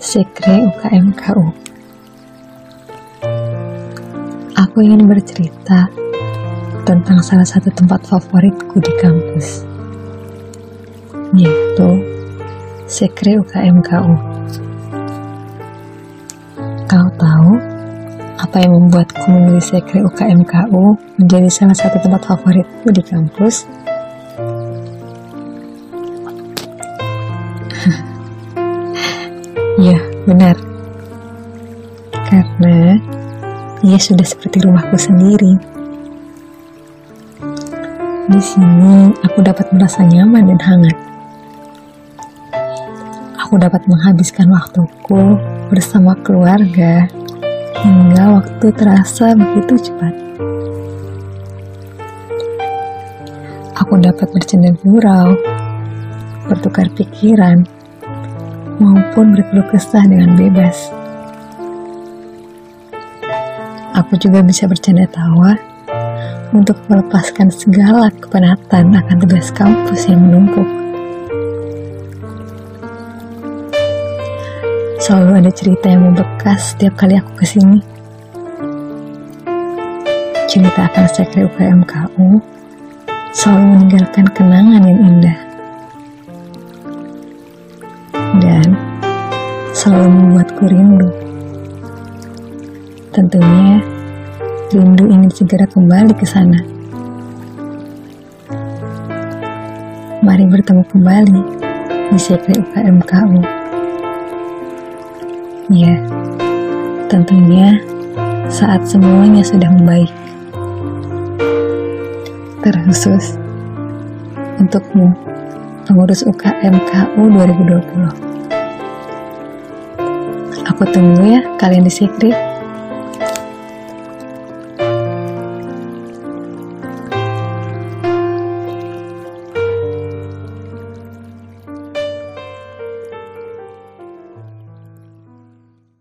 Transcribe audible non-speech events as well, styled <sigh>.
Sekre UKMKU Aku ingin bercerita tentang salah satu tempat favoritku di kampus, yaitu Sekre UKMKU. Kau tahu apa yang membuatku memilih Sekre UKMKU menjadi salah satu tempat favoritku di kampus? <laughs> Ya, benar. Karena ia sudah seperti rumahku sendiri. Di sini aku dapat merasa nyaman dan hangat. Aku dapat menghabiskan waktuku bersama keluarga hingga waktu terasa begitu cepat. Aku dapat bercanda gurau, bertukar pikiran, maupun berkeluh kesah dengan bebas. Aku juga bisa bercanda tawa untuk melepaskan segala kepenatan akan tugas kampus yang menumpuk. Selalu ada cerita yang membekas setiap kali aku ke sini. Cerita akan sekre UKMKU selalu meninggalkan kenangan yang indah. Selalu membuatku rindu. Tentunya, rindu ingin segera kembali ke sana. Mari bertemu kembali di Sekre UKMKU. Ya, tentunya saat semuanya sudah membaik. Terkhusus untukmu pengurus UKMKU 2020. Aku tunggu ya kalian di Secret.